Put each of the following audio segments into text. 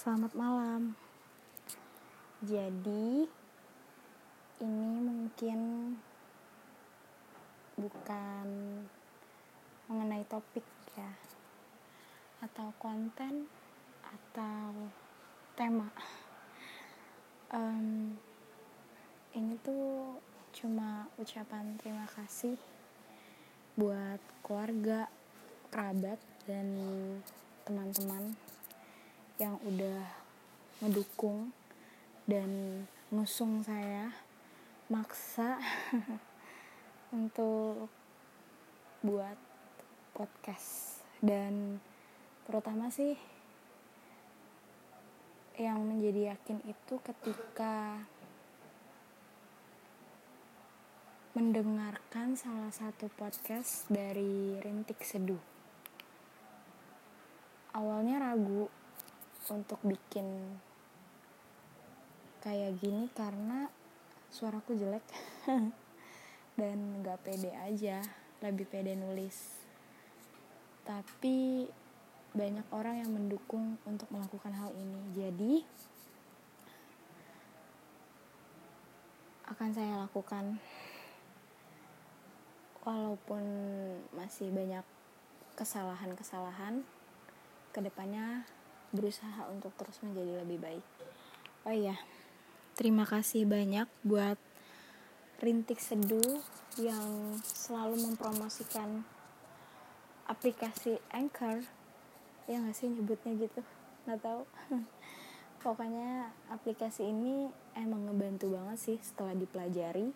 Selamat malam. Jadi, ini mungkin bukan mengenai topik ya, atau konten, atau tema. Um, ini tuh cuma ucapan terima kasih buat keluarga, kerabat, dan teman-teman yang udah ngedukung dan ngusung saya maksa untuk buat podcast dan terutama sih yang menjadi yakin itu ketika mendengarkan salah satu podcast dari Rintik Seduh. Awalnya ragu untuk bikin kayak gini karena suaraku jelek. Dan gak pede aja lebih pede nulis. Tapi banyak orang yang mendukung untuk melakukan hal ini. Jadi akan saya lakukan. Walaupun masih banyak kesalahan-kesalahan ke depannya berusaha untuk terus menjadi lebih baik. Oh iya, terima kasih banyak buat Rintik Seduh yang selalu mempromosikan aplikasi Anchor. Ya nggak sih nyebutnya gitu? Nggak tahu. Pokoknya aplikasi ini emang ngebantu banget sih setelah dipelajari,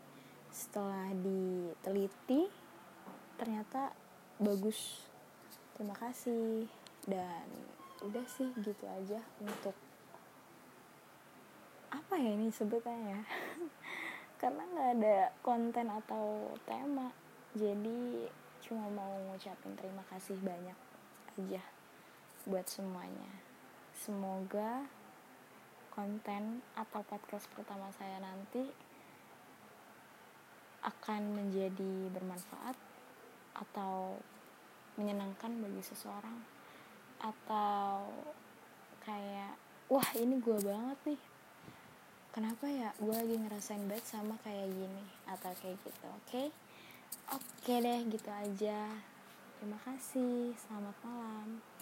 setelah diteliti, ternyata bagus. Terima kasih dan udah sih gitu aja untuk apa ya ini sebetulnya ya? Karena nggak ada konten atau tema jadi cuma mau ngucapin terima kasih banyak aja buat semuanya. Semoga konten atau podcast pertama saya nanti akan menjadi bermanfaat atau menyenangkan bagi seseorang atau kayak wah ini gue banget nih. Kenapa ya gue lagi ngerasain banget sama kayak gini? Atau kayak gitu oke? Okay? oke okay deh gitu aja. Terima kasih. Selamat malam